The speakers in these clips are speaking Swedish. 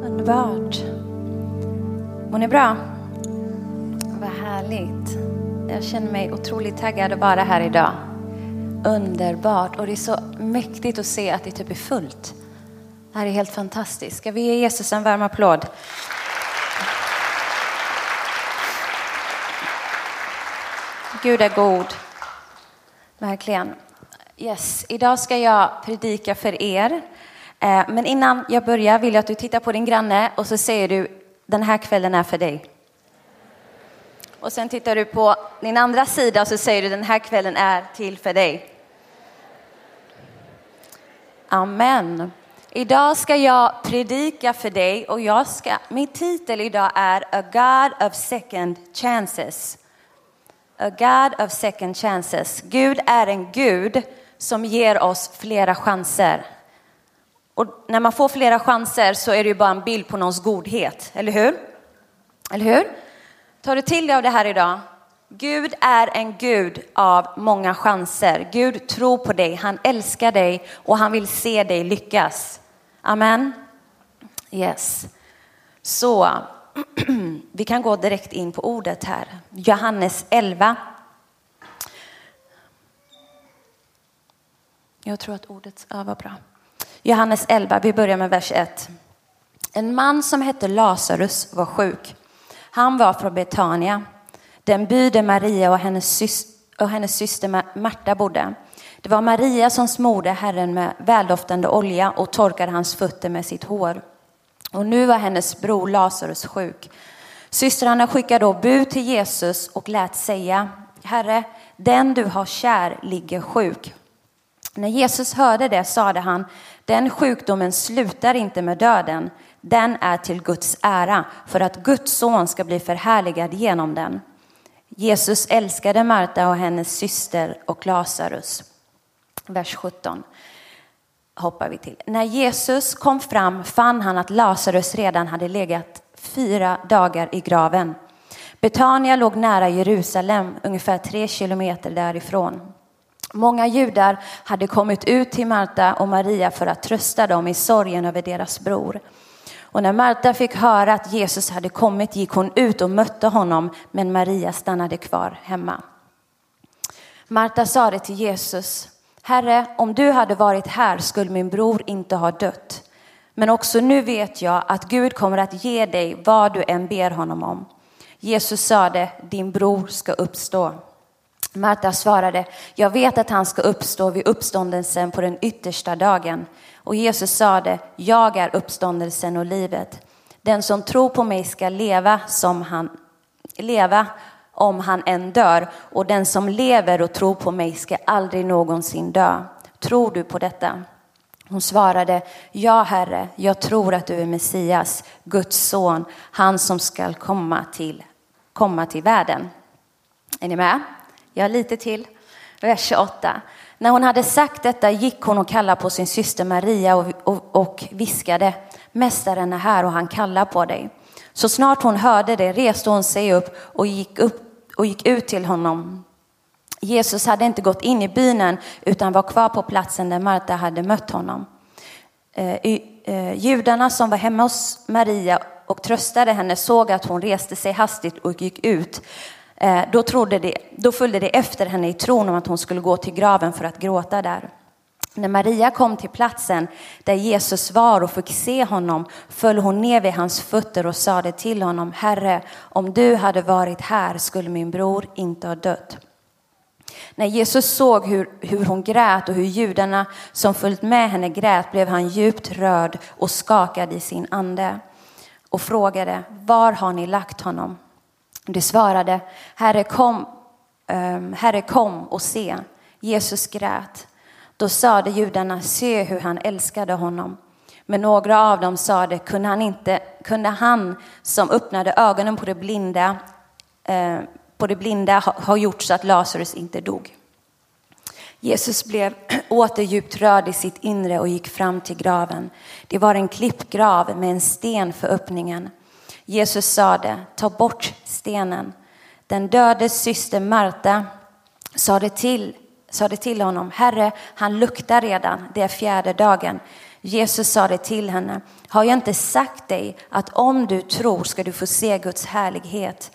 Underbart. Mår ni bra? Vad härligt. Jag känner mig otroligt taggad att vara här idag. Underbart. Och det är så mäktigt att se att det typ är fullt. Det här är helt fantastiskt. Ska vi ge Jesus en varm applåd? Gud är god. Verkligen. Yes, idag ska jag predika för er. Eh, men innan jag börjar vill jag att du tittar på din granne och så säger du den här kvällen är för dig. Och sen tittar du på din andra sida och så säger du den här kvällen är till för dig. Amen. Idag ska jag predika för dig och jag ska, min titel idag är A God of Second Chances. A God of Second Chances. Gud är en Gud som ger oss flera chanser. Och när man får flera chanser så är det ju bara en bild på någons godhet, eller hur? Eller hur? Tar du till dig av det här idag? Gud är en Gud av många chanser. Gud tror på dig, han älskar dig och han vill se dig lyckas. Amen. Yes. Så vi kan gå direkt in på ordet här. Johannes 11. Jag tror att ordet ja, var bra. Johannes 11, vi börjar med vers 1. En man som hette Lazarus var sjuk. Han var från Betania, den by där Maria och hennes, syster, och hennes syster Marta bodde. Det var Maria som smorde Herren med väldoftande olja och torkade hans fötter med sitt hår. Och nu var hennes bror Lazarus sjuk. Systrarna skickade då bud till Jesus och lät säga, Herre, den du har kär ligger sjuk. När Jesus hörde det sade han, den sjukdomen slutar inte med döden, den är till Guds ära för att Guds son ska bli förhärligad genom den. Jesus älskade Marta och hennes syster och Lazarus. Vers 17 hoppar vi till. När Jesus kom fram fann han att Lazarus redan hade legat fyra dagar i graven. Betania låg nära Jerusalem, ungefär tre kilometer därifrån. Många judar hade kommit ut till Marta och Maria för att trösta dem i sorgen över deras bror. Och när Marta fick höra att Jesus hade kommit gick hon ut och mötte honom, men Maria stannade kvar hemma. Marta sade till Jesus, Herre, om du hade varit här skulle min bror inte ha dött. Men också nu vet jag att Gud kommer att ge dig vad du än ber honom om. Jesus sade, din bror ska uppstå. Marta svarade, jag vet att han ska uppstå vid uppståndelsen på den yttersta dagen. Och Jesus sade, jag är uppståndelsen och livet. Den som tror på mig ska leva som han leva om han än dör och den som lever och tror på mig ska aldrig någonsin dö. Tror du på detta? Hon svarade, ja herre, jag tror att du är Messias, Guds son, han som skall komma till, komma till världen. Är ni med? Ja, lite till. Vers 28. När hon hade sagt detta gick hon och kallade på sin syster Maria och, och, och viskade, Mästaren är här och han kallar på dig. Så snart hon hörde det reste hon sig upp och gick, upp och gick ut till honom. Jesus hade inte gått in i byn än utan var kvar på platsen där Marta hade mött honom. Eh, eh, judarna som var hemma hos Maria och tröstade henne såg att hon reste sig hastigt och gick ut. Eh, då, trodde det, då följde det efter henne i tron om att hon skulle gå till graven för att gråta där. När Maria kom till platsen där Jesus var och fick se honom föll hon ner vid hans fötter och sade till honom, Herre, om du hade varit här skulle min bror inte ha dött. När Jesus såg hur, hur hon grät och hur judarna som följt med henne grät blev han djupt rörd och skakad i sin ande och frågade, var har ni lagt honom? De svarade, Herre kom, um, Herre kom och se. Jesus grät. Då sade judarna, se hur han älskade honom. Men några av dem sade, kunde han, inte, kunde han som öppnade ögonen på det blinda, eh, på det blinda ha, ha gjort så att Lazarus inte dog? Jesus blev åter djupt rörd i sitt inre och gick fram till graven. Det var en klippgrav med en sten för öppningen. Jesus sade, ta bort stenen. Den dödes syster Marta sade till, sade till honom, Herre, han luktar redan, det är fjärde dagen. Jesus sade till henne. Har jag inte sagt dig att om du tror ska du få se Guds härlighet?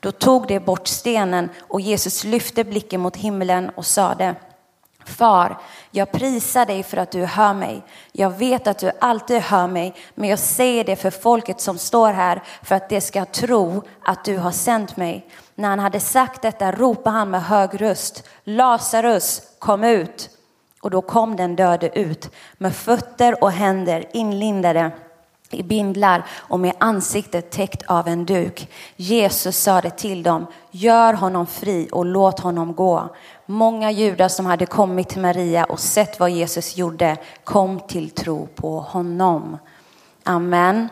Då tog de bort stenen och Jesus lyfte blicken mot himlen och sade Far, jag prisar dig för att du hör mig. Jag vet att du alltid hör mig, men jag säger det för folket som står här för att de ska tro att du har sänt mig. När han hade sagt detta ropade han med hög röst, Lazarus, kom ut. Och då kom den döde ut med fötter och händer inlindade i bindlar och med ansiktet täckt av en duk. Jesus sade till dem, gör honom fri och låt honom gå. Många judar som hade kommit till Maria och sett vad Jesus gjorde kom till tro på honom. Amen.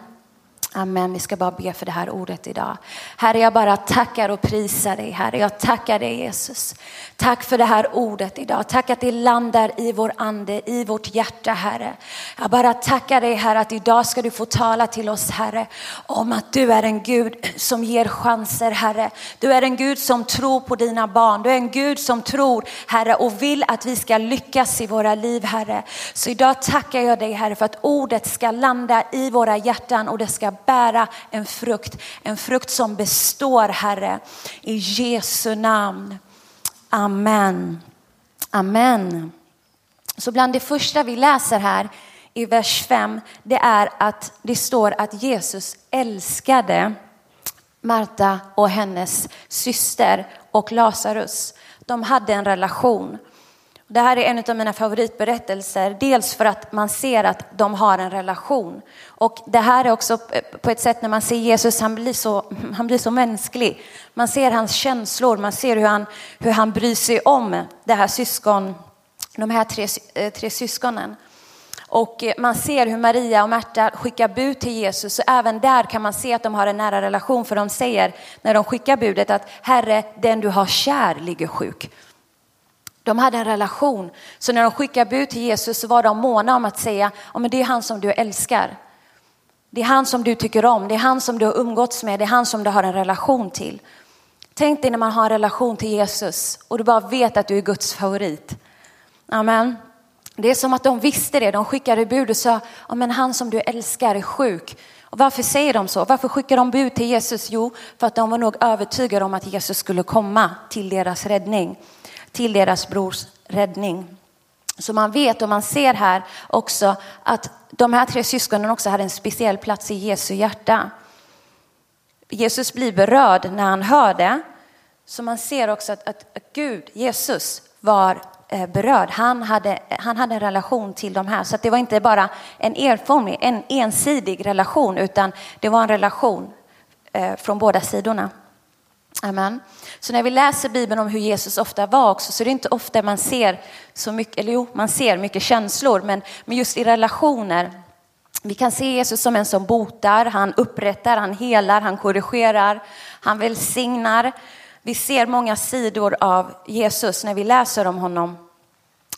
Amen. Vi ska bara be för det här ordet idag. Herre, jag bara tackar och prisar dig. Herre, jag tackar dig Jesus. Tack för det här ordet idag. Tack att det landar i vår ande, i vårt hjärta, Herre. Jag bara tackar dig, Herre, att idag ska du få tala till oss, Herre, om att du är en Gud som ger chanser, Herre. Du är en Gud som tror på dina barn. Du är en Gud som tror, Herre, och vill att vi ska lyckas i våra liv, Herre. Så idag tackar jag dig, Herre, för att ordet ska landa i våra hjärtan och det ska bära en frukt. En frukt som består, Herre, i Jesu namn. Amen. Amen. Så bland det första vi läser här i vers 5, det är att det står att Jesus älskade Marta och hennes syster och Lazarus. De hade en relation. Det här är en av mina favoritberättelser. Dels för att man ser att de har en relation. Och det här är också på ett sätt när man ser Jesus, han blir så, han blir så mänsklig. Man ser hans känslor, man ser hur han, hur han bryr sig om det här syskon, de här tre, eh, tre syskonen. Och eh, man ser hur Maria och Märta skickar bud till Jesus och även där kan man se att de har en nära relation för de säger när de skickar budet att Herre, den du har kär ligger sjuk. De hade en relation. Så när de skickade bud till Jesus så var de måna om att säga, ja, men det är han som du älskar. Det är han som du tycker om, det är han som du har umgåtts med, det är han som du har en relation till. Tänk dig när man har en relation till Jesus och du bara vet att du är Guds favorit. Amen. Det är som att de visste det, de skickade bud och sa, ja, men han som du älskar är sjuk. Och varför säger de så? Varför skickar de bud till Jesus? Jo, för att de var nog övertygade om att Jesus skulle komma till deras räddning till deras brors räddning. Så man vet och man ser här också att de här tre syskonen också hade en speciell plats i Jesu hjärta. Jesus blir berörd när han hör det. Så man ser också att, att, att Gud, Jesus, var eh, berörd. Han hade, han hade en relation till de här. Så det var inte bara en erformlig, en ensidig relation, utan det var en relation eh, från båda sidorna. Amen. Så när vi läser Bibeln om hur Jesus ofta var också så är det inte ofta man ser så mycket, eller jo, man ser mycket känslor, men, men just i relationer. Vi kan se Jesus som en som botar, han upprättar, han helar, han korrigerar, han välsignar. Vi ser många sidor av Jesus när vi läser om honom.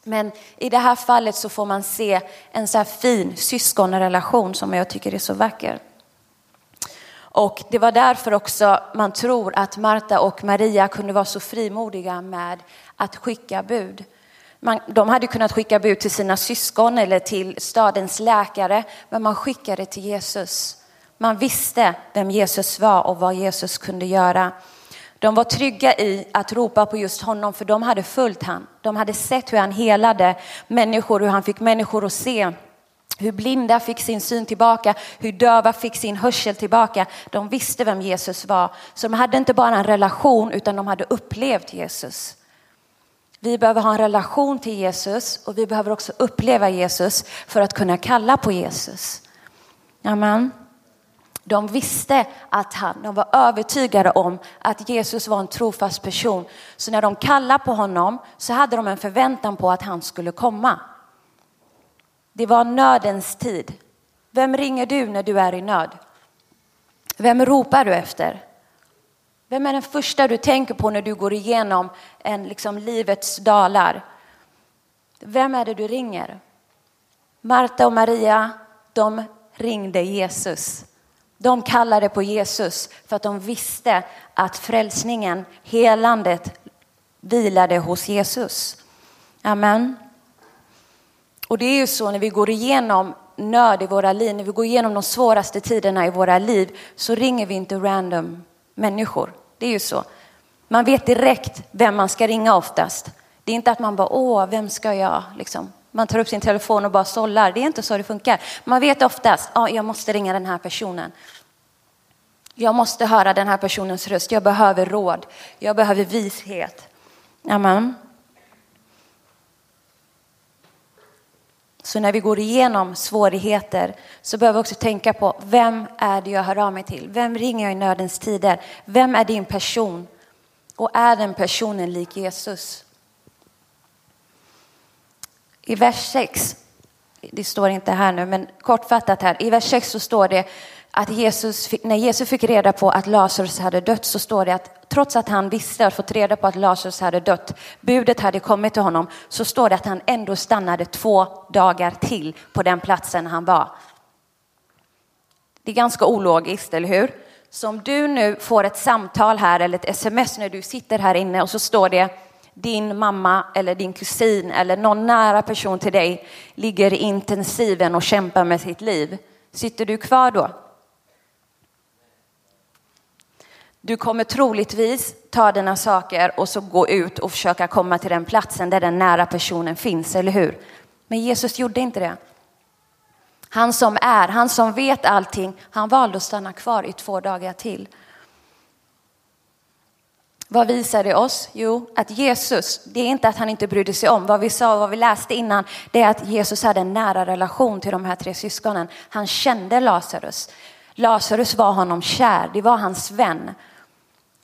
Men i det här fallet så får man se en så här fin syskonrelation som jag tycker är så vacker. Och det var därför också man tror att Marta och Maria kunde vara så frimodiga med att skicka bud. Man, de hade kunnat skicka bud till sina syskon eller till stadens läkare, men man skickade till Jesus. Man visste vem Jesus var och vad Jesus kunde göra. De var trygga i att ropa på just honom, för de hade följt han. De hade sett hur han helade människor, hur han fick människor att se hur blinda fick sin syn tillbaka, hur döva fick sin hörsel tillbaka. De visste vem Jesus var. Så de hade inte bara en relation utan de hade upplevt Jesus. Vi behöver ha en relation till Jesus och vi behöver också uppleva Jesus för att kunna kalla på Jesus. Amen. De visste att han, de var övertygade om att Jesus var en trofast person. Så när de kallade på honom så hade de en förväntan på att han skulle komma. Det var nödens tid. Vem ringer du när du är i nöd? Vem ropar du efter? Vem är den första du tänker på när du går igenom en liksom livets dalar? Vem är det du ringer? Marta och Maria, de ringde Jesus. De kallade på Jesus för att de visste att frälsningen, helandet vilade hos Jesus. Amen. Och det är ju så när vi går igenom nöd i våra liv, när vi går igenom de svåraste tiderna i våra liv, så ringer vi inte random människor. Det är ju så. Man vet direkt vem man ska ringa oftast. Det är inte att man bara, åh, vem ska jag? Liksom. Man tar upp sin telefon och bara sållar. Det är inte så det funkar. Man vet oftast, ja, jag måste ringa den här personen. Jag måste höra den här personens röst. Jag behöver råd. Jag behöver vishet. Amen. Så när vi går igenom svårigheter så behöver vi också tänka på vem är det jag hör av mig till? Vem ringer jag i nödens tider? Vem är din person? Och är den personen lik Jesus? I vers 6, det står inte här nu, men kortfattat här, i vers 6 så står det att Jesus, när Jesus fick reda på att Lazarus hade dött så står det att trots att han visste och fått reda på att Lazarus hade dött, budet hade kommit till honom, så står det att han ändå stannade två dagar till på den platsen han var. Det är ganska ologiskt, eller hur? Så om du nu får ett samtal här eller ett sms när du sitter här inne och så står det din mamma eller din kusin eller någon nära person till dig ligger i intensiven och kämpar med sitt liv. Sitter du kvar då? Du kommer troligtvis ta dina saker och så gå ut och försöka komma till den platsen där den nära personen finns, eller hur? Men Jesus gjorde inte det. Han som är, han som vet allting, han valde att stanna kvar i två dagar till. Vad visar det oss? Jo, att Jesus, det är inte att han inte brydde sig om. Vad vi sa och vad vi läste innan, det är att Jesus hade en nära relation till de här tre syskonen. Han kände Lazarus. Lazarus var honom kär, det var hans vän.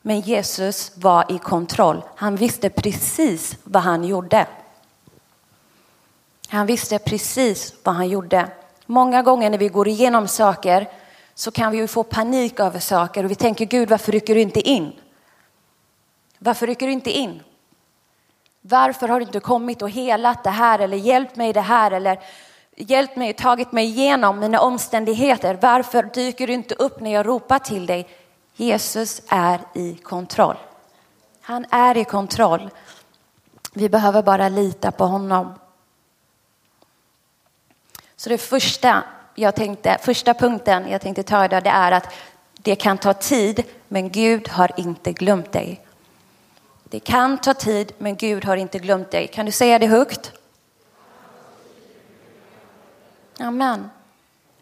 Men Jesus var i kontroll. Han visste precis vad han gjorde. Han visste precis vad han gjorde. Många gånger när vi går igenom saker så kan vi få panik över saker och vi tänker Gud varför rycker du inte in? Varför rycker du inte in? Varför har du inte kommit och helat det här eller hjälpt mig i det här eller hjälpt mig och tagit mig igenom mina omständigheter? Varför dyker du inte upp när jag ropar till dig? Jesus är i kontroll. Han är i kontroll. Vi behöver bara lita på honom. Så det första, jag tänkte, första punkten jag tänkte ta idag det är att det kan ta tid men Gud har inte glömt dig. Det kan ta tid men Gud har inte glömt dig. Kan du säga det högt? Amen.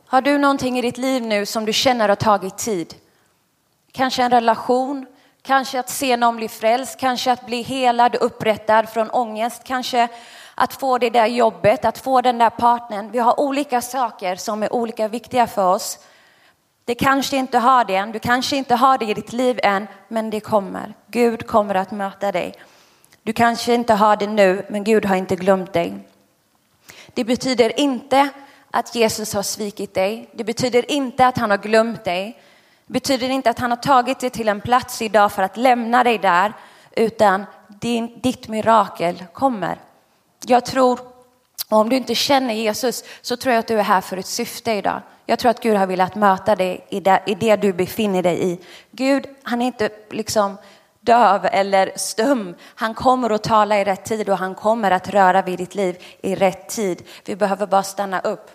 Har du någonting i ditt liv nu som du känner har tagit tid? Kanske en relation, kanske att se någon bli frälst, kanske att bli helad och upprättad från ångest, kanske att få det där jobbet, att få den där partnern. Vi har olika saker som är olika viktiga för oss. Det kanske inte har det än, du kanske inte har det i ditt liv än, men det kommer. Gud kommer att möta dig. Du kanske inte har det nu, men Gud har inte glömt dig. Det betyder inte att Jesus har svikit dig. Det betyder inte att han har glömt dig betyder inte att han har tagit dig till en plats idag för att lämna dig där, utan din, ditt mirakel kommer. Jag tror, om du inte känner Jesus, så tror jag att du är här för ett syfte idag. Jag tror att Gud har velat möta dig i det, i det du befinner dig i. Gud, han är inte liksom döv eller stum. Han kommer att tala i rätt tid och han kommer att röra vid ditt liv i rätt tid. Vi behöver bara stanna upp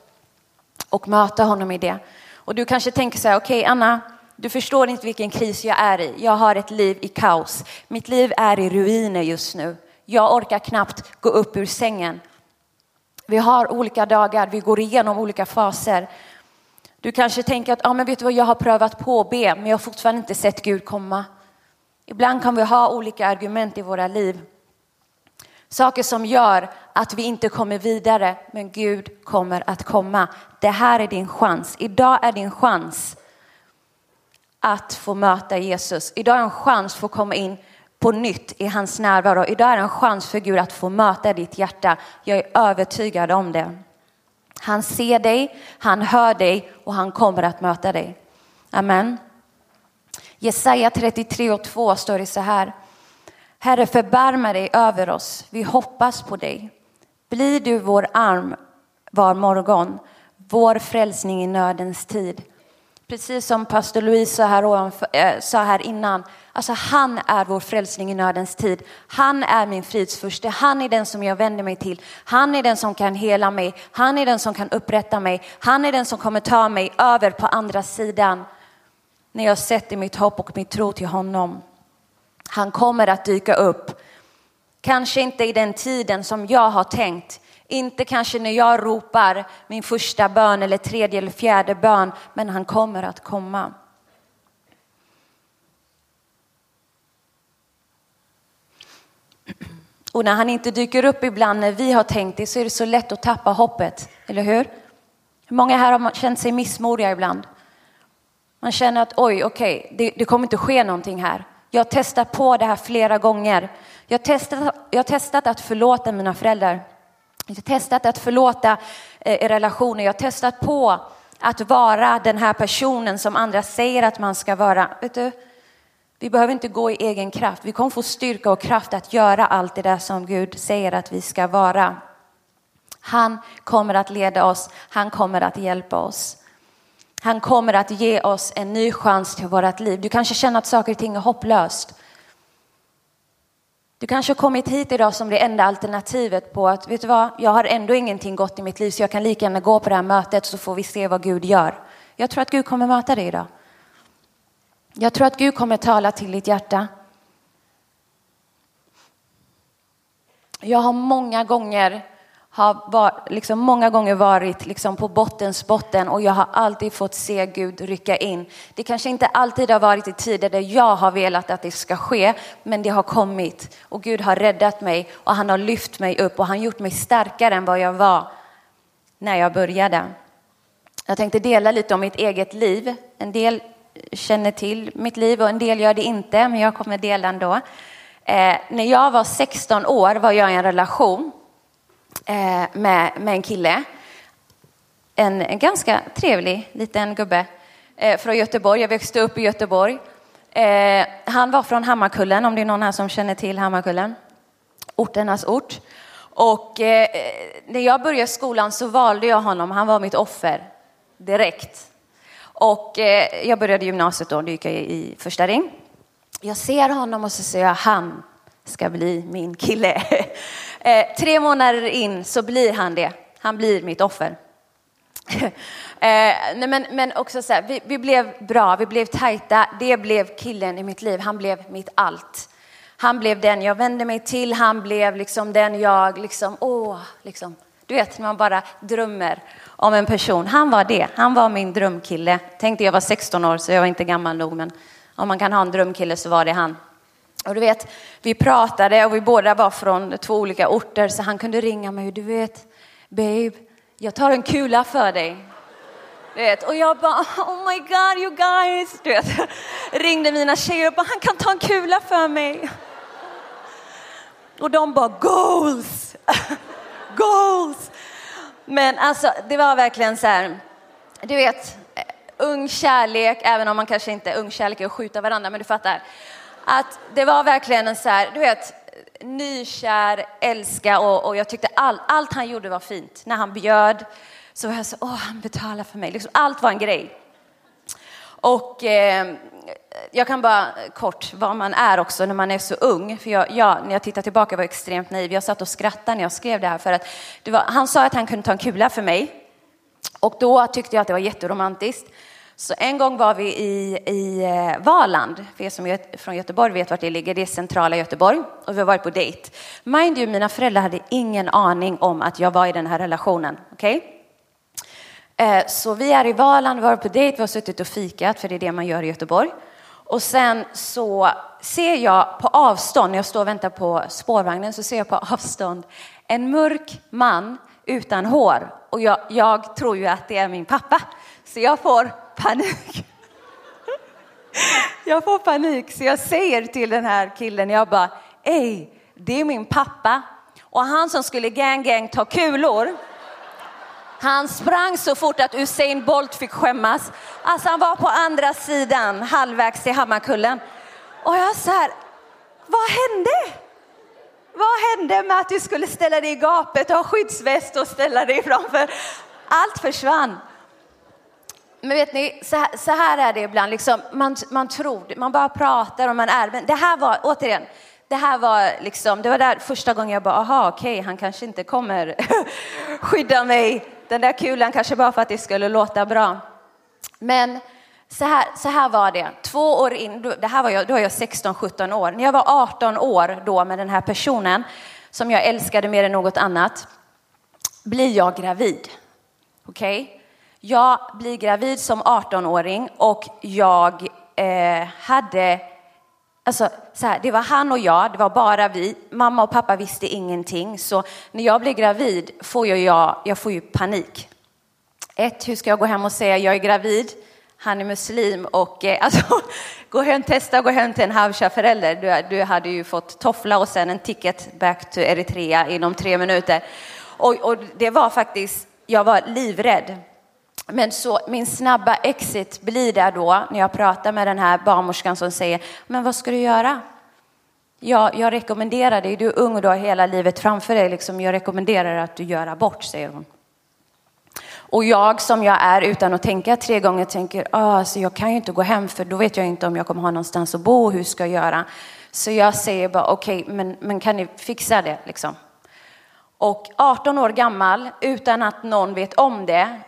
och möta honom i det. Och du kanske tänker så här, okej okay, Anna, du förstår inte vilken kris jag är i. Jag har ett liv i kaos. Mitt liv är i ruiner just nu. Jag orkar knappt gå upp ur sängen. Vi har olika dagar, vi går igenom olika faser. Du kanske tänker att, ja men vet du vad, jag har prövat på att be, men jag har fortfarande inte sett Gud komma. Ibland kan vi ha olika argument i våra liv. Saker som gör att vi inte kommer vidare, men Gud kommer att komma. Det här är din chans. Idag är din chans att få möta Jesus. Idag är en chans att få komma in på nytt i hans närvaro. Idag är en chans för Gud att få möta ditt hjärta. Jag är övertygad om det. Han ser dig, han hör dig och han kommer att möta dig. Amen. Jesaja 33 och 2 står det så här. Herre förbarma dig över oss, vi hoppas på dig. Blir du vår arm var morgon, vår frälsning i nödens tid. Precis som pastor Louise sa här, ovanför, äh, sa här innan, alltså han är vår frälsning i nödens tid. Han är min fridsfurste, han är den som jag vänder mig till. Han är den som kan hela mig, han är den som kan upprätta mig. Han är den som kommer ta mig över på andra sidan när jag sätter mitt hopp och min tro till honom. Han kommer att dyka upp. Kanske inte i den tiden som jag har tänkt, inte kanske när jag ropar min första bön eller tredje eller fjärde bön, men han kommer att komma. Och när han inte dyker upp ibland när vi har tänkt det så är det så lätt att tappa hoppet, eller hur? Hur många här har känt sig missmodiga ibland? Man känner att oj, okej, okay, det, det, kommer inte ske någonting här. Jag har testat på det här flera gånger. Jag har testat, jag har testat att förlåta mina föräldrar. Jag har testat att förlåta eh, i relationer. Jag har testat på att vara den här personen som andra säger att man ska vara. Vet du, vi behöver inte gå i egen kraft. Vi kommer få styrka och kraft att göra allt det där som Gud säger att vi ska vara. Han kommer att leda oss. Han kommer att hjälpa oss. Han kommer att ge oss en ny chans till vårt liv. Du kanske känner att saker och ting är hopplöst. Du kanske har kommit hit idag som det enda alternativet på att, vet du vad, jag har ändå ingenting gott i mitt liv så jag kan lika gärna gå på det här mötet så får vi se vad Gud gör. Jag tror att Gud kommer möta dig idag. Jag tror att Gud kommer tala till ditt hjärta. Jag har många gånger har var, liksom många gånger varit liksom på bottens botten och jag har alltid fått se Gud rycka in. Det kanske inte alltid har varit i tider där jag har velat att det ska ske, men det har kommit och Gud har räddat mig och han har lyft mig upp och han gjort mig starkare än vad jag var när jag började. Jag tänkte dela lite om mitt eget liv. En del känner till mitt liv och en del gör det inte, men jag kommer dela ändå. Eh, när jag var 16 år var jag i en relation Eh, med, med en kille. En, en ganska trevlig liten gubbe eh, från Göteborg. Jag växte upp i Göteborg. Eh, han var från Hammarkullen, om det är någon här som känner till Hammarkullen. Orternas ort. Och eh, när jag började skolan så valde jag honom. Han var mitt offer direkt. Och eh, jag började gymnasiet då, då gick jag i första ring. Jag ser honom och så säger jag, han ska bli min kille. Eh, tre månader in så blir han det. Han blir mitt offer. eh, nej men, men också så här, vi, vi, blev bra, vi blev tajta. Det blev killen i mitt liv. Han blev mitt allt. Han blev den jag vände mig till. Han blev liksom den jag liksom, åh, liksom. Du vet, när man bara drömmer om en person. Han var det. Han var min drömkille. Tänkte jag var 16 år så jag var inte gammal nog, men om man kan ha en drömkille så var det han. Och du vet, vi pratade och vi båda var från två olika orter så han kunde ringa mig. Du vet, babe, jag tar en kula för dig. Du vet, och jag bara, oh my god you guys. Du vet, ringde mina tjejer och bara, han kan ta en kula för mig. Och de bara, goals, goals. Men alltså, det var verkligen så här, du vet, eh, ung kärlek, även om man kanske inte, ung kärlek är att skjuta varandra, men du fattar. Att det var verkligen en så här, du vet, nykär, älska och, och jag tyckte all, allt han gjorde var fint. När han bjöd så var jag så, åh, han betalar för mig. Liksom, allt var en grej. Och eh, jag kan bara kort vad man är också när man är så ung. För jag, jag, när jag tittar tillbaka var jag extremt naiv. Jag satt och skrattade när jag skrev det här för att det var, han sa att han kunde ta en kula för mig. Och då tyckte jag att det var jätteromantiskt. Så en gång var vi i, i eh, Valand, för er som är från Göteborg vet vart det ligger, det är centrala Göteborg och vi har varit på dejt. Mind you, mina föräldrar hade ingen aning om att jag var i den här relationen. Okay? Eh, så vi är i Valand, vi har varit på dejt, vi har suttit och fikat, för det är det man gör i Göteborg. Och sen så ser jag på avstånd, när jag står och väntar på spårvagnen, så ser jag på avstånd en mörk man utan hår. Och jag, jag tror ju att det är min pappa. Så jag får panik. Jag får panik så jag säger till den här killen, jag bara, ej, det är min pappa. Och han som skulle gang gang ta kulor, han sprang så fort att Usain Bolt fick skämmas. Alltså han var på andra sidan, halvvägs till Hammarkullen. Och jag så här, vad hände? Vad hände med att du skulle ställa dig i gapet, ha skyddsväst och ställa dig framför? Allt försvann. Men vet ni, så här, så här är det ibland. Liksom, man, man tror, man bara pratar och man är. Men det här var, återigen, det här var liksom, det var där första gången jag bara, aha, okej, okay, han kanske inte kommer skydda mig. Den där kulan kanske bara för att det skulle låta bra. Men så här, så här var det, två år in, det här var jag, då var jag 16-17 år. När jag var 18 år då med den här personen som jag älskade mer än något annat, blir jag gravid. Okej? Okay? Jag blir gravid som 18-åring och jag eh, hade, alltså så här, det var han och jag, det var bara vi. Mamma och pappa visste ingenting. Så när jag blir gravid får jag, jag får ju panik. Ett, hur ska jag gå hem och säga jag är gravid? Han är muslim och eh, alltså, gå hem, testa gå hem till en Havsha-förälder. Du, du hade ju fått toffla och sen en ticket back to Eritrea inom tre minuter. Och, och det var faktiskt, jag var livrädd. Men så min snabba exit blir där då när jag pratar med den här barnmorskan som säger, men vad ska du göra? Ja, jag rekommenderar dig, du är ung och du har hela livet framför dig, liksom, jag rekommenderar att du gör abort, säger hon. Och jag som jag är utan att tänka tre gånger tänker, ah, så jag kan ju inte gå hem för då vet jag inte om jag kommer ha någonstans att bo, hur ska jag göra? Så jag säger bara, okej, okay, men, men kan ni fixa det liksom? Och 18 år gammal, utan att någon vet om det,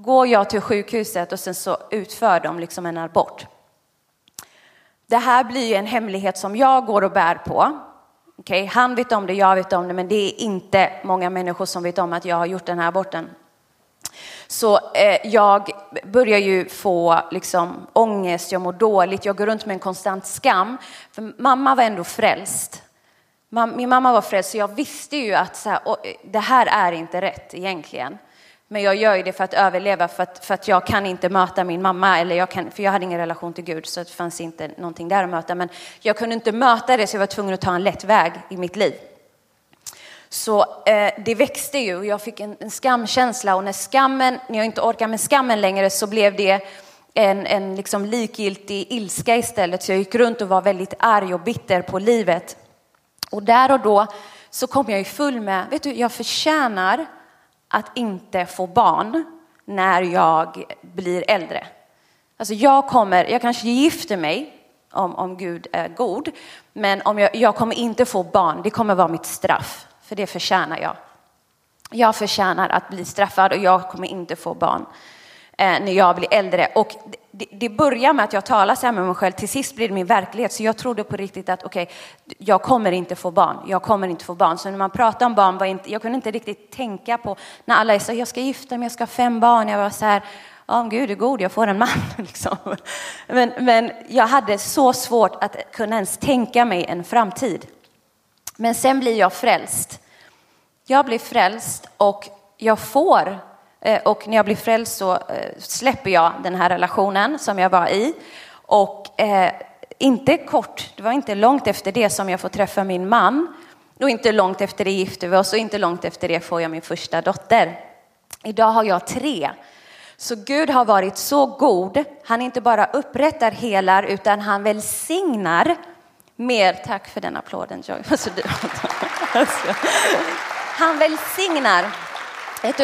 går jag till sjukhuset och sen så utför de liksom en abort. Det här blir ju en hemlighet som jag går och bär på. Okay, han vet om det, jag vet om det, men det är inte många människor som vet om att jag har gjort den här aborten. Så eh, jag börjar ju få liksom, ångest, jag mår dåligt, jag går runt med en konstant skam. För mamma var ändå frälst. Min mamma var frälst, så jag visste ju att så här, det här är inte rätt egentligen. Men jag gör ju det för att överleva, för att, för att jag kan inte möta min mamma, eller jag kan, för jag hade ingen relation till Gud, så det fanns inte någonting där att möta. Men jag kunde inte möta det, så jag var tvungen att ta en lätt väg i mitt liv. Så eh, det växte ju och jag fick en, en, skamkänsla och när skammen, när jag inte orkade med skammen längre så blev det en, en liksom likgiltig ilska istället. Så jag gick runt och var väldigt arg och bitter på livet. Och där och då så kom jag ju full med, vet du, jag förtjänar att inte få barn när jag blir äldre. Alltså jag kommer, jag kanske gifter mig om, om Gud är god, men om jag, jag kommer inte få barn, det kommer vara mitt straff, för det förtjänar jag. Jag förtjänar att bli straffad och jag kommer inte få barn eh, när jag blir äldre. Och det, det, börjar med att jag talar så här med mig själv, till sist blir det min verklighet. Så jag trodde på riktigt att okej, okay, jag kommer inte få barn, jag kommer inte få barn. Så när man pratar om barn, var inte, jag kunde inte riktigt tänka på, när alla är så jag ska gifta mig, jag ska ha fem barn. Jag var så här, ja oh, Gud är god, jag får en man. Liksom. Men, men jag hade så svårt att kunna ens tänka mig en framtid. Men sen blir jag frälst. Jag blir frälst och jag får Eh, och när jag blir frälst så eh, släpper jag den här relationen som jag var i. Och eh, inte kort, det var inte långt efter det som jag får träffa min man. Och inte långt efter det gifter vi oss och inte långt efter det får jag min första dotter. Idag har jag tre. Så Gud har varit så god. Han inte bara upprättar, helar, utan han välsignar mer. Tack för den applåden Joy. Alltså. Han välsignar.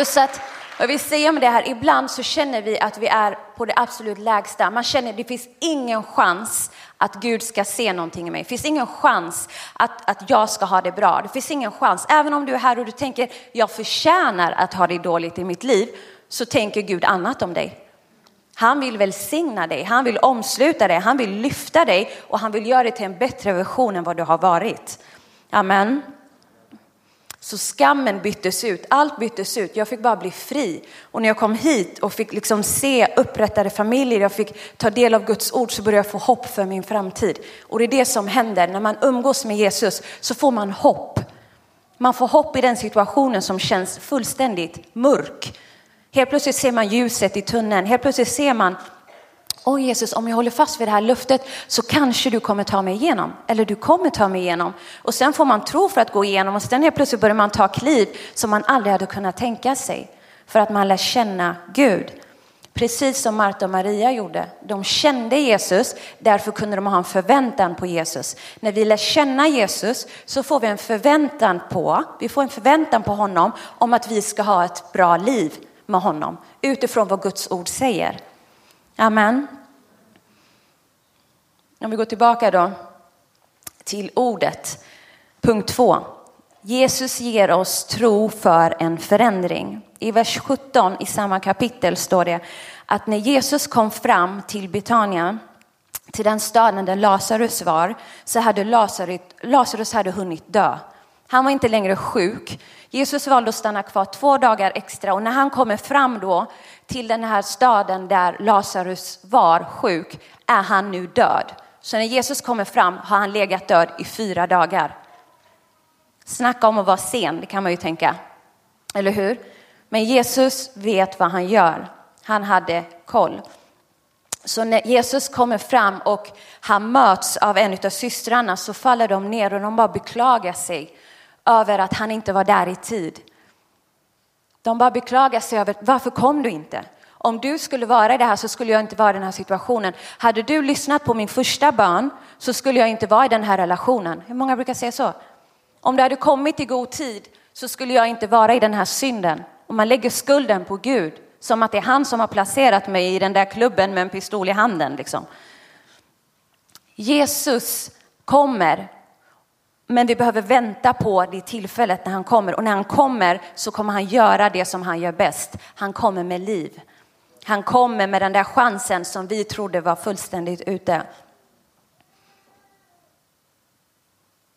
Så att jag vill säga med det här, ibland så känner vi att vi är på det absolut lägsta. Man känner att det finns ingen chans att Gud ska se någonting i mig. Det finns ingen chans att, att jag ska ha det bra. Det finns ingen chans. Även om du är här och du tänker, jag förtjänar att ha det dåligt i mitt liv, så tänker Gud annat om dig. Han vill välsigna dig, han vill omsluta dig, han vill lyfta dig och han vill göra dig till en bättre version än vad du har varit. Amen. Så skammen byttes ut, allt byttes ut. Jag fick bara bli fri. Och när jag kom hit och fick liksom se upprättade familjer, jag fick ta del av Guds ord så började jag få hopp för min framtid. Och det är det som händer när man umgås med Jesus så får man hopp. Man får hopp i den situationen som känns fullständigt mörk. Helt plötsligt ser man ljuset i tunneln, helt plötsligt ser man Åh Jesus, om jag håller fast vid det här löftet så kanske du kommer ta mig igenom. Eller du kommer ta mig igenom. Och sen får man tro för att gå igenom och sen helt plötsligt börjar man ta kliv som man aldrig hade kunnat tänka sig. För att man lär känna Gud. Precis som Marta och Maria gjorde. De kände Jesus, därför kunde de ha en förväntan på Jesus. När vi lär känna Jesus så får vi en förväntan på, vi får en förväntan på honom om att vi ska ha ett bra liv med honom utifrån vad Guds ord säger. Amen. Om vi går tillbaka då till ordet. Punkt två. Jesus ger oss tro för en förändring. I vers 17 i samma kapitel står det att när Jesus kom fram till Betania, till den staden där Lazarus var, så hade Lazarus, Lazarus hade hunnit dö. Han var inte längre sjuk. Jesus valde att stanna kvar två dagar extra och när han kommer fram då till den här staden där Lazarus var sjuk är han nu död. Så när Jesus kommer fram har han legat död i fyra dagar. Snacka om att vara sen, det kan man ju tänka. Eller hur? Men Jesus vet vad han gör. Han hade koll. Så när Jesus kommer fram och han möts av en av systrarna så faller de ner och de bara beklagar sig över att han inte var där i tid. De bara beklagar sig över varför kom du inte? Om du skulle vara i det här så skulle jag inte vara i den här situationen. Hade du lyssnat på min första bön så skulle jag inte vara i den här relationen. Hur många brukar säga så? Om du hade kommit i god tid så skulle jag inte vara i den här synden. Och man lägger skulden på Gud som att det är han som har placerat mig i den där klubben med en pistol i handen. Liksom. Jesus kommer, men vi behöver vänta på det tillfället när han kommer. Och när han kommer så kommer han göra det som han gör bäst. Han kommer med liv. Han kommer med den där chansen som vi trodde var fullständigt ute.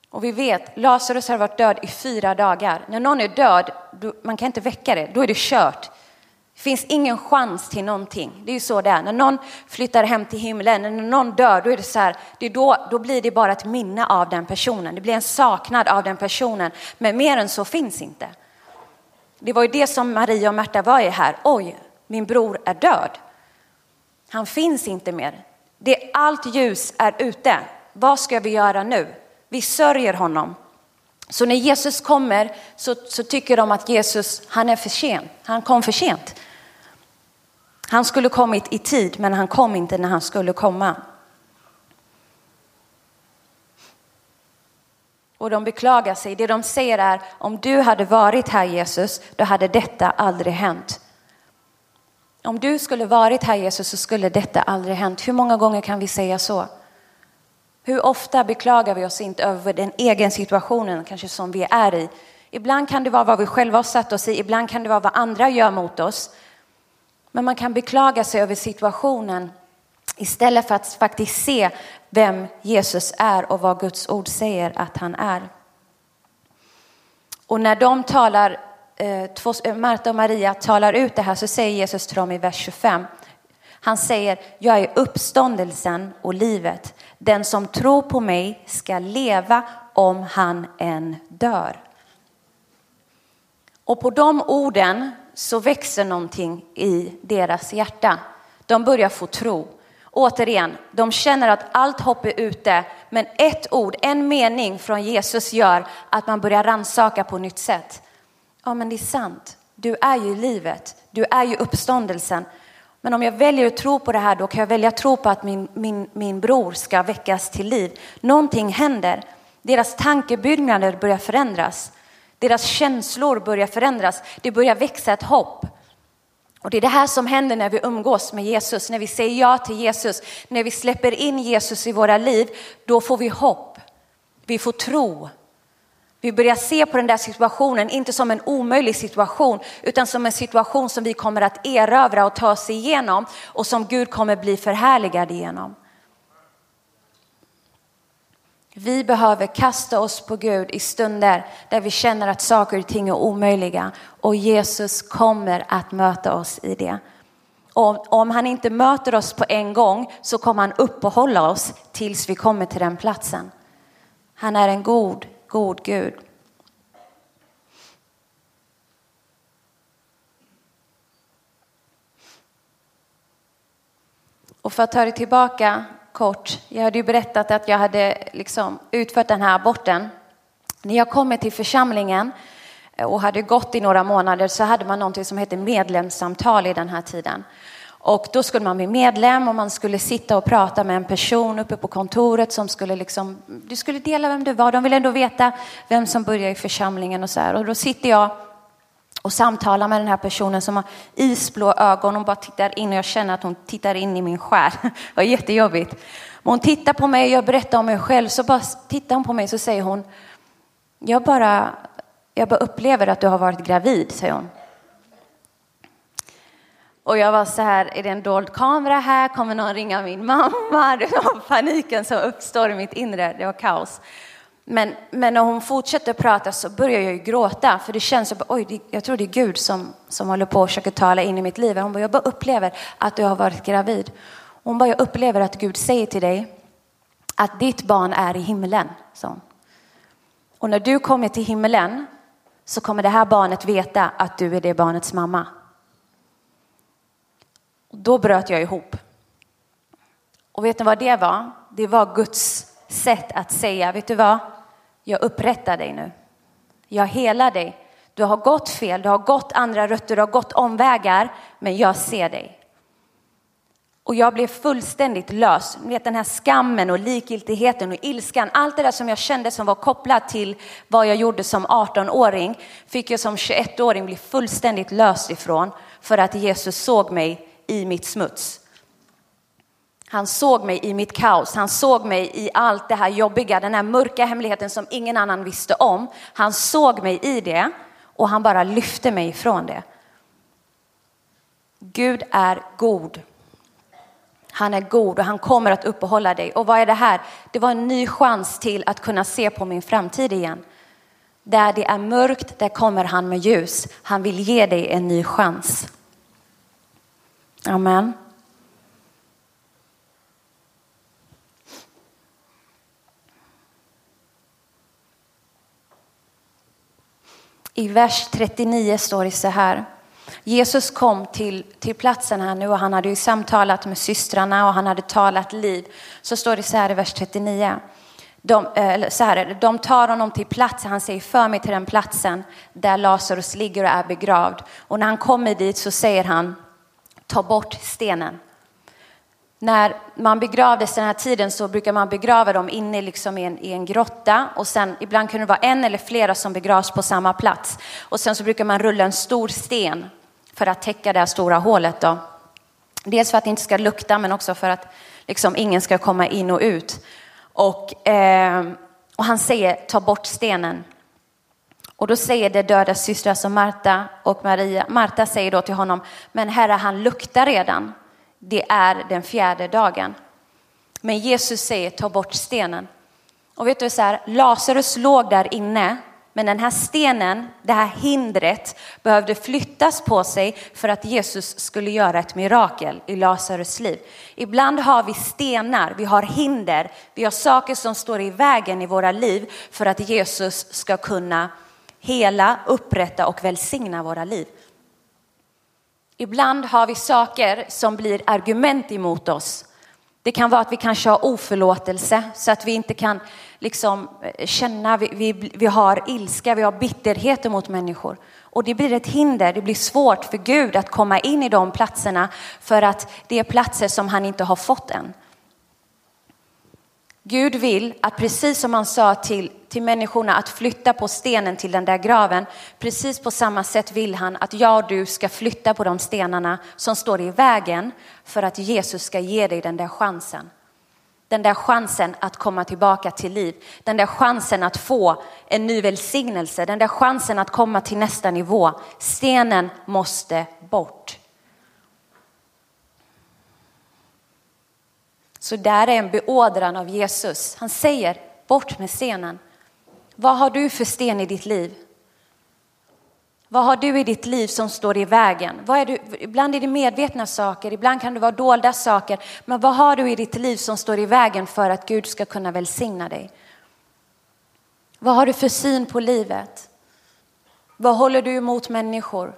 Och vi vet, Lazarus har varit död i fyra dagar. När någon är död, man kan inte väcka det, då är det kört. Det finns ingen chans till någonting. Det är ju så det är. När någon flyttar hem till himlen, när någon dör, då är det så här, det är då, då blir det bara ett minne av den personen. Det blir en saknad av den personen. Men mer än så finns inte. Det var ju det som Maria och Märta var i här. Oj, min bror är död. Han finns inte mer. Det, allt ljus är ute. Vad ska vi göra nu? Vi sörjer honom. Så när Jesus kommer så, så tycker de att Jesus, han är för sen. Han kom för sent. Han skulle kommit i tid, men han kom inte när han skulle komma. Och de beklagar sig. Det de säger är, om du hade varit här Jesus, då hade detta aldrig hänt. Om du skulle varit här Jesus så skulle detta aldrig hänt. Hur många gånger kan vi säga så? Hur ofta beklagar vi oss inte över den egen situationen kanske som vi är i? Ibland kan det vara vad vi själva har satt oss i, ibland kan det vara vad andra gör mot oss. Men man kan beklaga sig över situationen istället för att faktiskt se vem Jesus är och vad Guds ord säger att han är. Och när de talar, eh, eh, Marta och Maria talar ut det här så säger Jesus till dem i vers 25. Han säger, jag är uppståndelsen och livet. Den som tror på mig ska leva om han än dör. Och på de orden så växer någonting i deras hjärta. De börjar få tro. Återigen, de känner att allt hopp är ute, men ett ord, en mening från Jesus gör att man börjar ransaka på nytt sätt. Ja, men det är sant. Du är ju livet. Du är ju uppståndelsen. Men om jag väljer att tro på det här, då kan jag välja att tro på att min, min, min bror ska väckas till liv. Någonting händer. Deras tankebyggnader börjar förändras. Deras känslor börjar förändras. Det börjar växa ett hopp. Och det är det här som händer när vi umgås med Jesus, när vi säger ja till Jesus, när vi släpper in Jesus i våra liv, då får vi hopp. Vi får tro. Vi börjar se på den där situationen, inte som en omöjlig situation, utan som en situation som vi kommer att erövra och ta oss igenom och som Gud kommer bli förhärligad igenom. Vi behöver kasta oss på Gud i stunder där vi känner att saker och ting är omöjliga och Jesus kommer att möta oss i det. Och om han inte möter oss på en gång så kommer han uppehålla oss tills vi kommer till den platsen. Han är en god god Gud. Och för att ta det tillbaka kort. Jag hade ju berättat att jag hade liksom utfört den här aborten. När jag kommer till församlingen eh, och hade gått i några månader så hade man någonting som hette medlemssamtal i den här tiden. Och då skulle man bli medlem och man skulle sitta och prata med en person uppe på kontoret som skulle liksom, du skulle dela vem du var. De ville ändå veta vem som började i församlingen och så här. Och då sitter jag och samtalar med den här personen som har isblå ögon. Hon bara tittar in och jag känner att hon tittar in i min själ. Det var jättejobbigt. Men hon tittar på mig och jag berättar om mig själv. Så bara tittar hon på mig så säger hon, jag bara, jag bara upplever att du har varit gravid, säger hon. Och jag var så här, är det en dold kamera här? Kommer någon ringa min mamma? Det var paniken som uppstår i mitt inre, det var kaos. Men, men när hon fortsätter prata så börjar jag ju gråta, för det känns som, oj, jag tror det är Gud som, som håller på och försöker tala in i mitt liv. Hon bara, jag bara upplever att du har varit gravid. Hon bara, jag upplever att Gud säger till dig att ditt barn är i himlen. Så. Och när du kommer till himlen så kommer det här barnet veta att du är det barnets mamma. Och då bröt jag ihop. Och vet ni vad det var? Det var Guds sätt att säga, vet du vad? Jag upprättar dig nu. Jag helar dig. Du har gått fel, du har gått andra rötter, du har gått omvägar, men jag ser dig. Och jag blev fullständigt lös. Ni Vet, den här skammen och likgiltigheten och ilskan, allt det där som jag kände som var kopplat till vad jag gjorde som 18-åring, fick jag som 21-åring bli fullständigt lös ifrån för att Jesus såg mig i mitt smuts. Han såg mig i mitt kaos, han såg mig i allt det här jobbiga, den här mörka hemligheten som ingen annan visste om. Han såg mig i det och han bara lyfte mig ifrån det. Gud är god. Han är god och han kommer att uppehålla dig. Och vad är det här? Det var en ny chans till att kunna se på min framtid igen. Där det är mörkt, där kommer han med ljus. Han vill ge dig en ny chans. Amen. I vers 39 står det så här. Jesus kom till, till platsen här nu och han hade ju samtalat med systrarna och han hade talat liv. Så står det så här i vers 39. De, eh, eller så här, de tar honom till platsen, han säger för mig till den platsen där Lazarus ligger och är begravd. Och när han kommer dit så säger han ta bort stenen. När man begravdes den här tiden så brukar man begrava dem inne liksom i, en, i en grotta och sen ibland kunde det vara en eller flera som begravs på samma plats. Och sen så brukar man rulla en stor sten för att täcka det här stora hålet. Då. Dels för att det inte ska lukta men också för att liksom ingen ska komma in och ut. Och, eh, och han säger ta bort stenen. Och då säger det döda systrar som Marta och Maria. Marta säger då till honom, men herre han luktar redan. Det är den fjärde dagen. Men Jesus säger ta bort stenen. Och vet du så här, Lazarus låg där inne men den här stenen, det här hindret behövde flyttas på sig för att Jesus skulle göra ett mirakel i Lazarus liv. Ibland har vi stenar, vi har hinder, vi har saker som står i vägen i våra liv för att Jesus ska kunna hela, upprätta och välsigna våra liv. Ibland har vi saker som blir argument emot oss. Det kan vara att vi kanske har oförlåtelse så att vi inte kan liksom eh, känna, vi, vi, vi har ilska, vi har bitterhet mot människor. Och det blir ett hinder, det blir svårt för Gud att komma in i de platserna för att det är platser som han inte har fått än. Gud vill att precis som han sa till, till människorna att flytta på stenen till den där graven, precis på samma sätt vill han att jag och du ska flytta på de stenarna som står i vägen för att Jesus ska ge dig den där chansen. Den där chansen att komma tillbaka till liv, den där chansen att få en ny välsignelse, den där chansen att komma till nästa nivå. Stenen måste bort. Så där är en beordran av Jesus. Han säger bort med stenen. Vad har du för sten i ditt liv? Vad har du i ditt liv som står i vägen? Vad är du, ibland är det medvetna saker, ibland kan det vara dolda saker. Men vad har du i ditt liv som står i vägen för att Gud ska kunna välsigna dig? Vad har du för syn på livet? Vad håller du emot människor?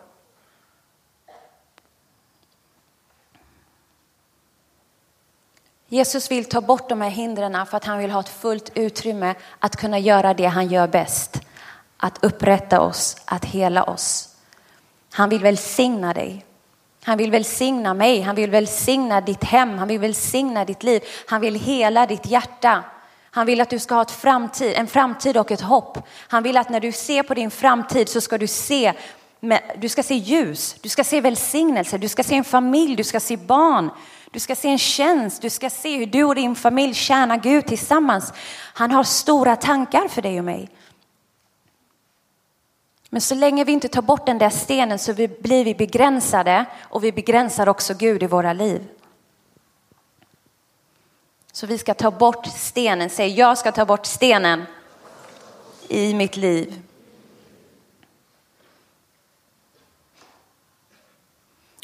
Jesus vill ta bort de här hindren för att han vill ha ett fullt utrymme att kunna göra det han gör bäst. Att upprätta oss, att hela oss. Han vill välsigna dig. Han vill välsigna mig, han vill välsigna ditt hem, han vill välsigna ditt liv. Han vill hela ditt hjärta. Han vill att du ska ha ett framtid, en framtid och ett hopp. Han vill att när du ser på din framtid så ska du se du ska se ljus, du ska se välsignelse, du ska se en familj, du ska se barn, du ska se en tjänst, du ska se hur du och din familj tjänar Gud tillsammans. Han har stora tankar för dig och mig. Men så länge vi inte tar bort den där stenen så blir vi begränsade och vi begränsar också Gud i våra liv. Så vi ska ta bort stenen, säg jag ska ta bort stenen i mitt liv.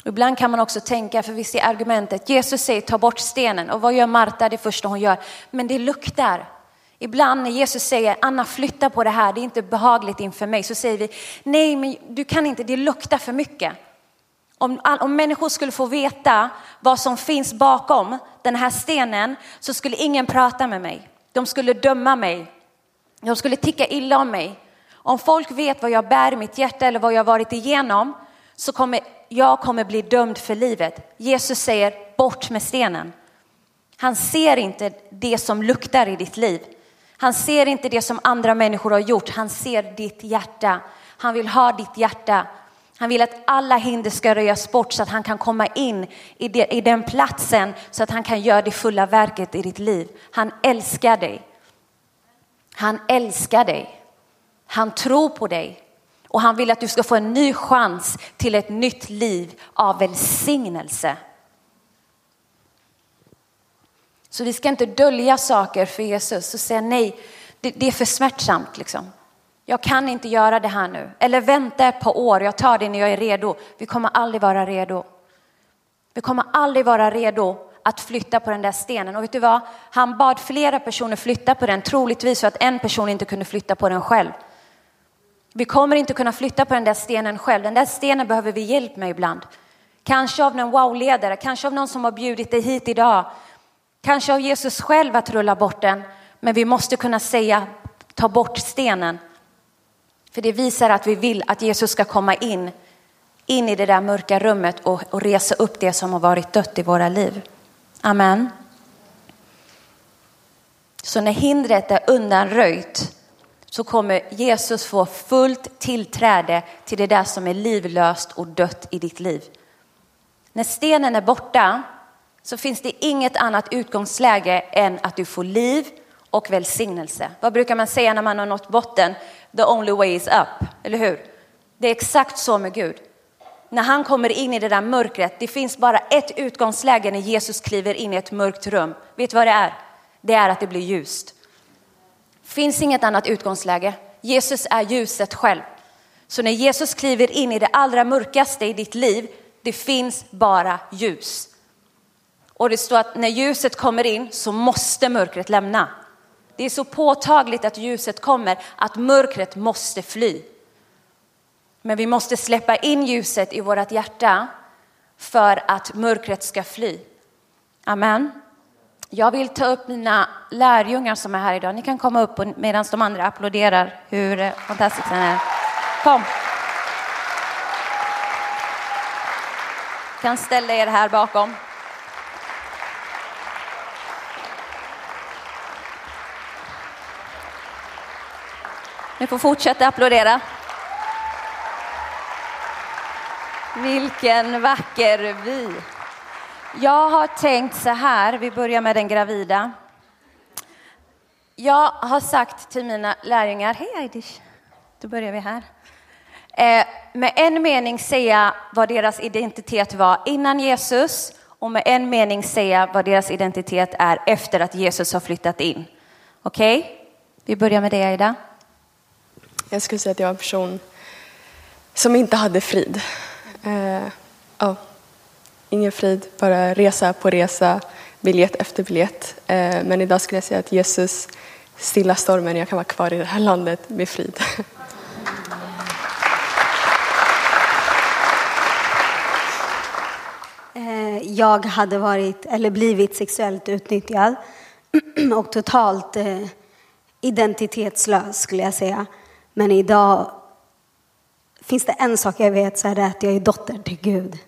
Ibland kan man också tänka, för vi ser argumentet, Jesus säger ta bort stenen och vad gör Marta det första hon gör? Men det luktar. Ibland när Jesus säger Anna flytta på det här, det är inte behagligt inför mig, så säger vi nej men du kan inte, det luktar för mycket. Om, om människor skulle få veta vad som finns bakom den här stenen så skulle ingen prata med mig. De skulle döma mig. De skulle tycka illa om mig. Om folk vet vad jag bär i mitt hjärta eller vad jag varit igenom så kommer jag kommer bli dömd för livet. Jesus säger bort med stenen. Han ser inte det som luktar i ditt liv. Han ser inte det som andra människor har gjort. Han ser ditt hjärta. Han vill ha ditt hjärta. Han vill att alla hinder ska röjas bort så att han kan komma in i, det, i den platsen så att han kan göra det fulla verket i ditt liv. Han älskar dig. Han älskar dig. Han tror på dig. Och han vill att du ska få en ny chans till ett nytt liv av välsignelse. Så vi ska inte dölja saker för Jesus och säga nej, det, det är för smärtsamt. Liksom. Jag kan inte göra det här nu. Eller vänta ett par år, jag tar det när jag är redo. Vi kommer aldrig vara redo. Vi kommer aldrig vara redo att flytta på den där stenen. Och vet du vad? Han bad flera personer flytta på den, troligtvis för att en person inte kunde flytta på den själv. Vi kommer inte kunna flytta på den där stenen själv. Den där stenen behöver vi hjälp med ibland. Kanske av någon wow-ledare, kanske av någon som har bjudit dig hit idag. Kanske av Jesus själv att rulla bort den. Men vi måste kunna säga, ta bort stenen. För det visar att vi vill att Jesus ska komma in, in i det där mörka rummet och, och resa upp det som har varit dött i våra liv. Amen. Så när hindret är undanröjt så kommer Jesus få fullt tillträde till det där som är livlöst och dött i ditt liv. När stenen är borta så finns det inget annat utgångsläge än att du får liv och välsignelse. Vad brukar man säga när man har nått botten? The only way is up, eller hur? Det är exakt så med Gud. När han kommer in i det där mörkret, det finns bara ett utgångsläge när Jesus kliver in i ett mörkt rum. Vet du vad det är? Det är att det blir ljust finns inget annat utgångsläge. Jesus är ljuset själv. Så när Jesus kliver in i det allra mörkaste i ditt liv, det finns bara ljus. Och det står att när ljuset kommer in så måste mörkret lämna. Det är så påtagligt att ljuset kommer att mörkret måste fly. Men vi måste släppa in ljuset i vårt hjärta för att mörkret ska fly. Amen. Jag vill ta upp mina lärjungar som är här idag. Ni kan komma upp medan de andra applåderar hur eh, fantastiskt den är. Kom. kan ställa er här bakom. Ni får fortsätta applådera. Vilken vacker vy. Jag har tänkt så här, vi börjar med den gravida. Jag har sagt till mina lärjungar, hej Aidish, då börjar vi här. Eh, med en mening säga vad deras identitet var innan Jesus och med en mening säga vad deras identitet är efter att Jesus har flyttat in. Okej? Okay? Vi börjar med dig Aida. Jag skulle säga att jag var en person som inte hade frid. Eh, oh ingen frid, bara resa på resa, biljett efter biljett. Eh, men idag skulle jag säga att Jesus stillar stormen, jag kan vara kvar i det här landet med frid. Eh, jag hade varit, eller blivit sexuellt utnyttjad och totalt eh, identitetslös skulle jag säga. Men idag finns det en sak jag vet så är det att jag är dotter till Gud.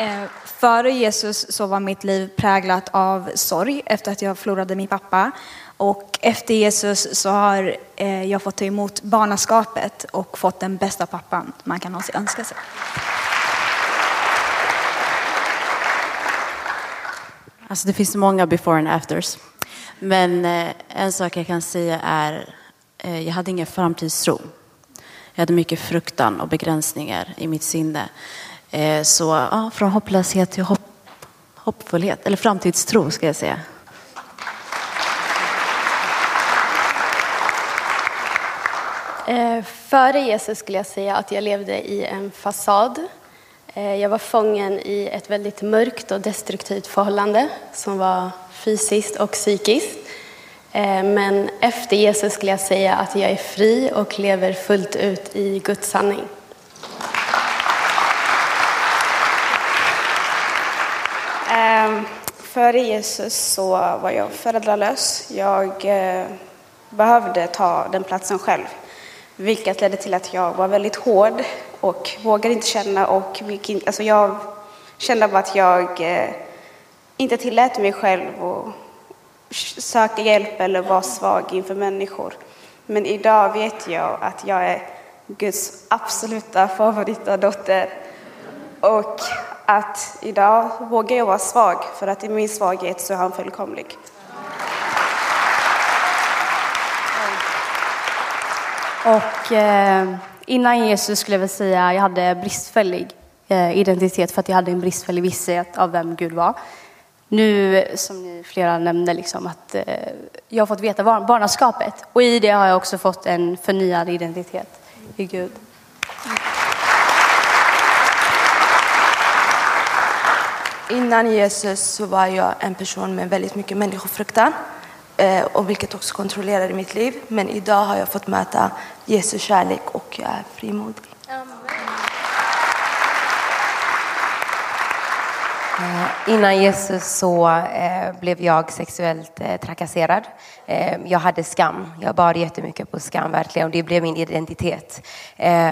Eh, före Jesus så var mitt liv präglat av sorg efter att jag förlorade min pappa. Och efter Jesus så har eh, jag fått ta emot barnaskapet och fått den bästa pappan man kan någonsin önska sig. Alltså det finns många before and afters. Men eh, en sak jag kan säga är, eh, jag hade ingen framtidstro. Jag hade mycket fruktan och begränsningar i mitt sinne. Eh, så ja, från hopplöshet till hopp, hoppfullhet, eller framtidstro ska jag säga. Eh, före Jesus skulle jag säga att jag levde i en fasad. Eh, jag var fången i ett väldigt mörkt och destruktivt förhållande som var fysiskt och psykiskt. Men efter Jesus skulle jag säga att jag är fri och lever fullt ut i Guds sanning. Eh, före Jesus så var jag föräldralös. Jag eh, behövde ta den platsen själv. Vilket ledde till att jag var väldigt hård och vågade inte känna och alltså jag kände bara att jag eh, inte tillät mig själv att söka hjälp eller vara svag inför människor. Men idag vet jag att jag är Guds absoluta favoritdotter och att idag vågar jag vara svag för att i min svaghet så är han fullkomlig. Och eh, innan Jesus skulle jag väl säga jag hade bristfällig eh, identitet för att jag hade en bristfällig visshet av vem Gud var. Nu, som ni flera nämnde, liksom, att eh, jag har fått veta barn, barnaskapet och i det har jag också fått en förnyad identitet i Gud. Innan Jesus så var jag en person med väldigt mycket människofruktan eh, och vilket också kontrollerade mitt liv. Men idag har jag fått möta Jesu kärlek och jag är frimodig. Eh, innan Jesus så eh, blev jag sexuellt eh, trakasserad. Jag hade skam. Jag bar jättemycket på skam verkligen och det blev min identitet.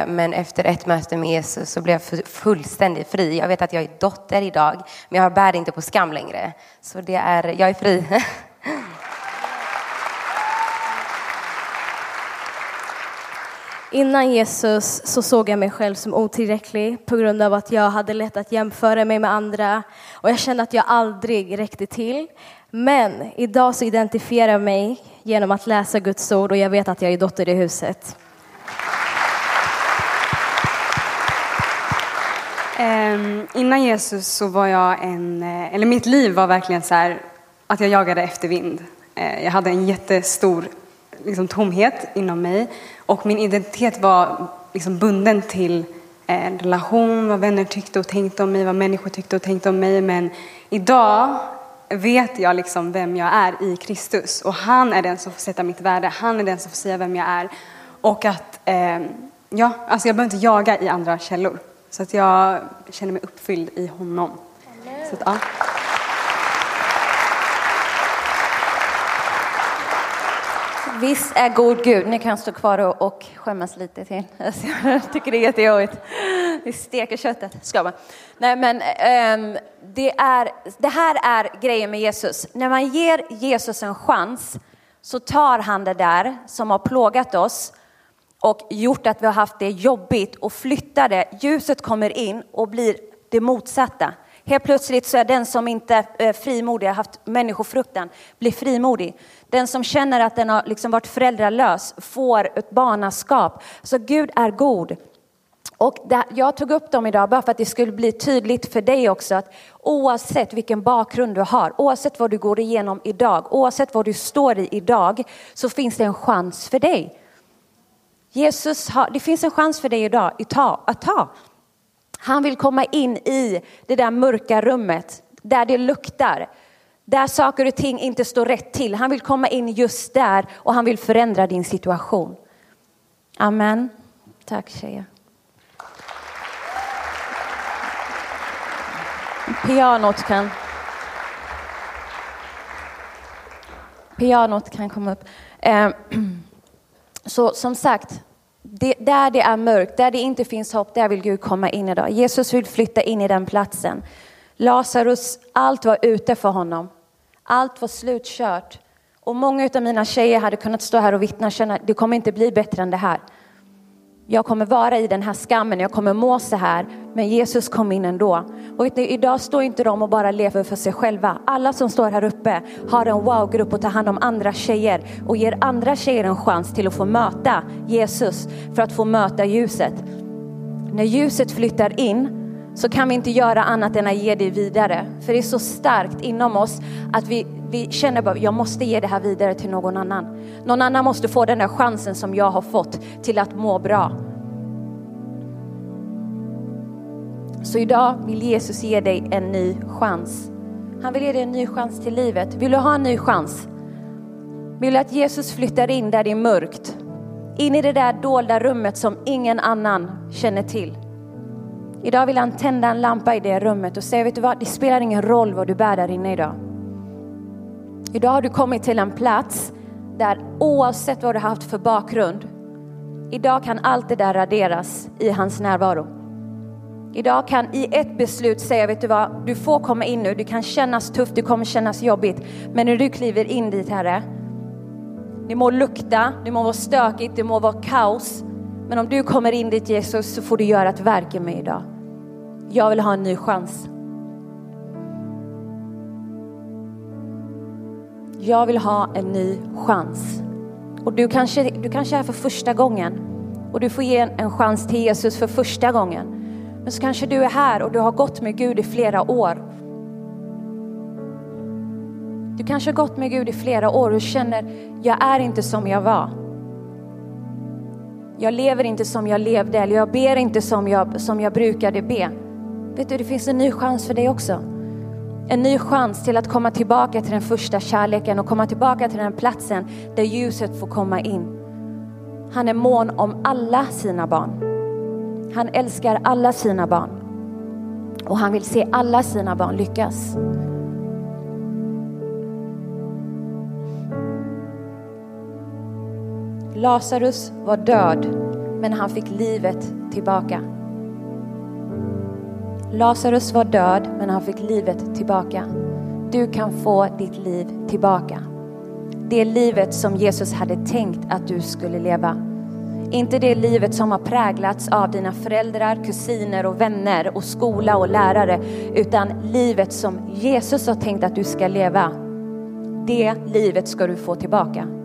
Men efter ett möte med Jesus så blev jag fullständigt fri. Jag vet att jag är dotter idag men jag bär inte på skam längre. Så det är, jag är fri. Innan Jesus så såg jag mig själv som otillräcklig på grund av att jag hade lätt att jämföra mig med andra och jag kände att jag aldrig räckte till. Men idag så identifierar jag mig genom att läsa Guds ord och jag vet att jag är dotter i huset. Um, innan Jesus så var jag en, eh, eller mitt liv var verkligen så här att jag jagade efter vind. Uh, jag hade en jättestor liksom, tomhet inom mig och min identitet var liksom bunden till en relation, vad vänner tyckte och tänkte om mig, vad människor tyckte och tänkte om mig. Men idag vet jag liksom vem jag är i Kristus och han är den som får sätta mitt värde, han är den som får säga vem jag är. Och att, eh, ja, alltså jag behöver inte jaga i andra källor. Så att jag känner mig uppfylld i honom. Så att, ja. Visst är god Gud. Ni kan stå kvar och, och skämmas lite till. Jag tycker det är jättejobbigt. Vi steker köttet. Ska man. Nej, men um, det, är, det här är grejen med Jesus. När man ger Jesus en chans så tar han det där som har plågat oss och gjort att vi har haft det jobbigt och flyttar det. Ljuset kommer in och blir det motsatta. Helt plötsligt så är den som inte är frimodig, har haft människofruktan, blir frimodig. Den som känner att den har liksom varit föräldralös får ett barnaskap. Så Gud är god. Och det, jag tog upp dem idag bara för att det skulle bli tydligt för dig också att oavsett vilken bakgrund du har, oavsett vad du går igenom idag, oavsett vad du står i idag, så finns det en chans för dig. Jesus har, det finns en chans för dig idag att ta, att ta. Han vill komma in i det där mörka rummet där det luktar, där saker och ting inte står rätt till. Han vill komma in just där och han vill förändra din situation. Amen. Tack tjejer. Pianot kan... Pianot kan komma upp. Eh, så som sagt, det, där det är mörkt, där det inte finns hopp, där vill Gud komma in idag. Jesus vill flytta in i den platsen. Lazarus, allt var ute för honom. Allt var slutkört. Och många av mina tjejer hade kunnat stå här och vittna och känna, det kommer inte bli bättre än det här. Jag kommer vara i den här skammen, jag kommer må så här, men Jesus kom in ändå. Och vet ni, idag står inte de och bara lever för sig själva. Alla som står här uppe har en wow-grupp och tar hand om andra tjejer och ger andra tjejer en chans till att få möta Jesus för att få möta ljuset. När ljuset flyttar in så kan vi inte göra annat än att ge det vidare. För det är så starkt inom oss att vi, vi känner att jag måste ge det här vidare till någon annan. Någon annan måste få den där chansen som jag har fått till att må bra. Så idag vill Jesus ge dig en ny chans. Han vill ge dig en ny chans till livet. Vill du ha en ny chans? Vill du att Jesus flyttar in där det är mörkt? In i det där dolda rummet som ingen annan känner till. Idag vill han tända en lampa i det rummet och säga, vet du vad, det spelar ingen roll vad du bär där inne idag. Idag har du kommit till en plats där oavsett vad du har haft för bakgrund, idag kan allt det där raderas i hans närvaro. Idag kan i ett beslut säga, vet du vad, du får komma in nu, det kan kännas tufft, det kommer kännas jobbigt, men när du kliver in dit Herre, det må lukta, det må vara stökigt, det må vara kaos, men om du kommer in dit Jesus så får du göra ett verk i mig idag. Jag vill ha en ny chans. Jag vill ha en ny chans. Och du kanske, du kanske är här för första gången och du får ge en, en chans till Jesus för första gången. Men så kanske du är här och du har gått med Gud i flera år. Du kanske har gått med Gud i flera år och känner, jag är inte som jag var. Jag lever inte som jag levde eller jag ber inte som jag, som jag brukade be. Vet du, det finns en ny chans för dig också. En ny chans till att komma tillbaka till den första kärleken och komma tillbaka till den platsen där ljuset får komma in. Han är mån om alla sina barn. Han älskar alla sina barn. Och han vill se alla sina barn lyckas. Lazarus var död, men han fick livet tillbaka. Lazarus var död, men han fick livet tillbaka. Du kan få ditt liv tillbaka. Det livet som Jesus hade tänkt att du skulle leva. Inte det livet som har präglats av dina föräldrar, kusiner och vänner och skola och lärare, utan livet som Jesus har tänkt att du ska leva. Det livet ska du få tillbaka.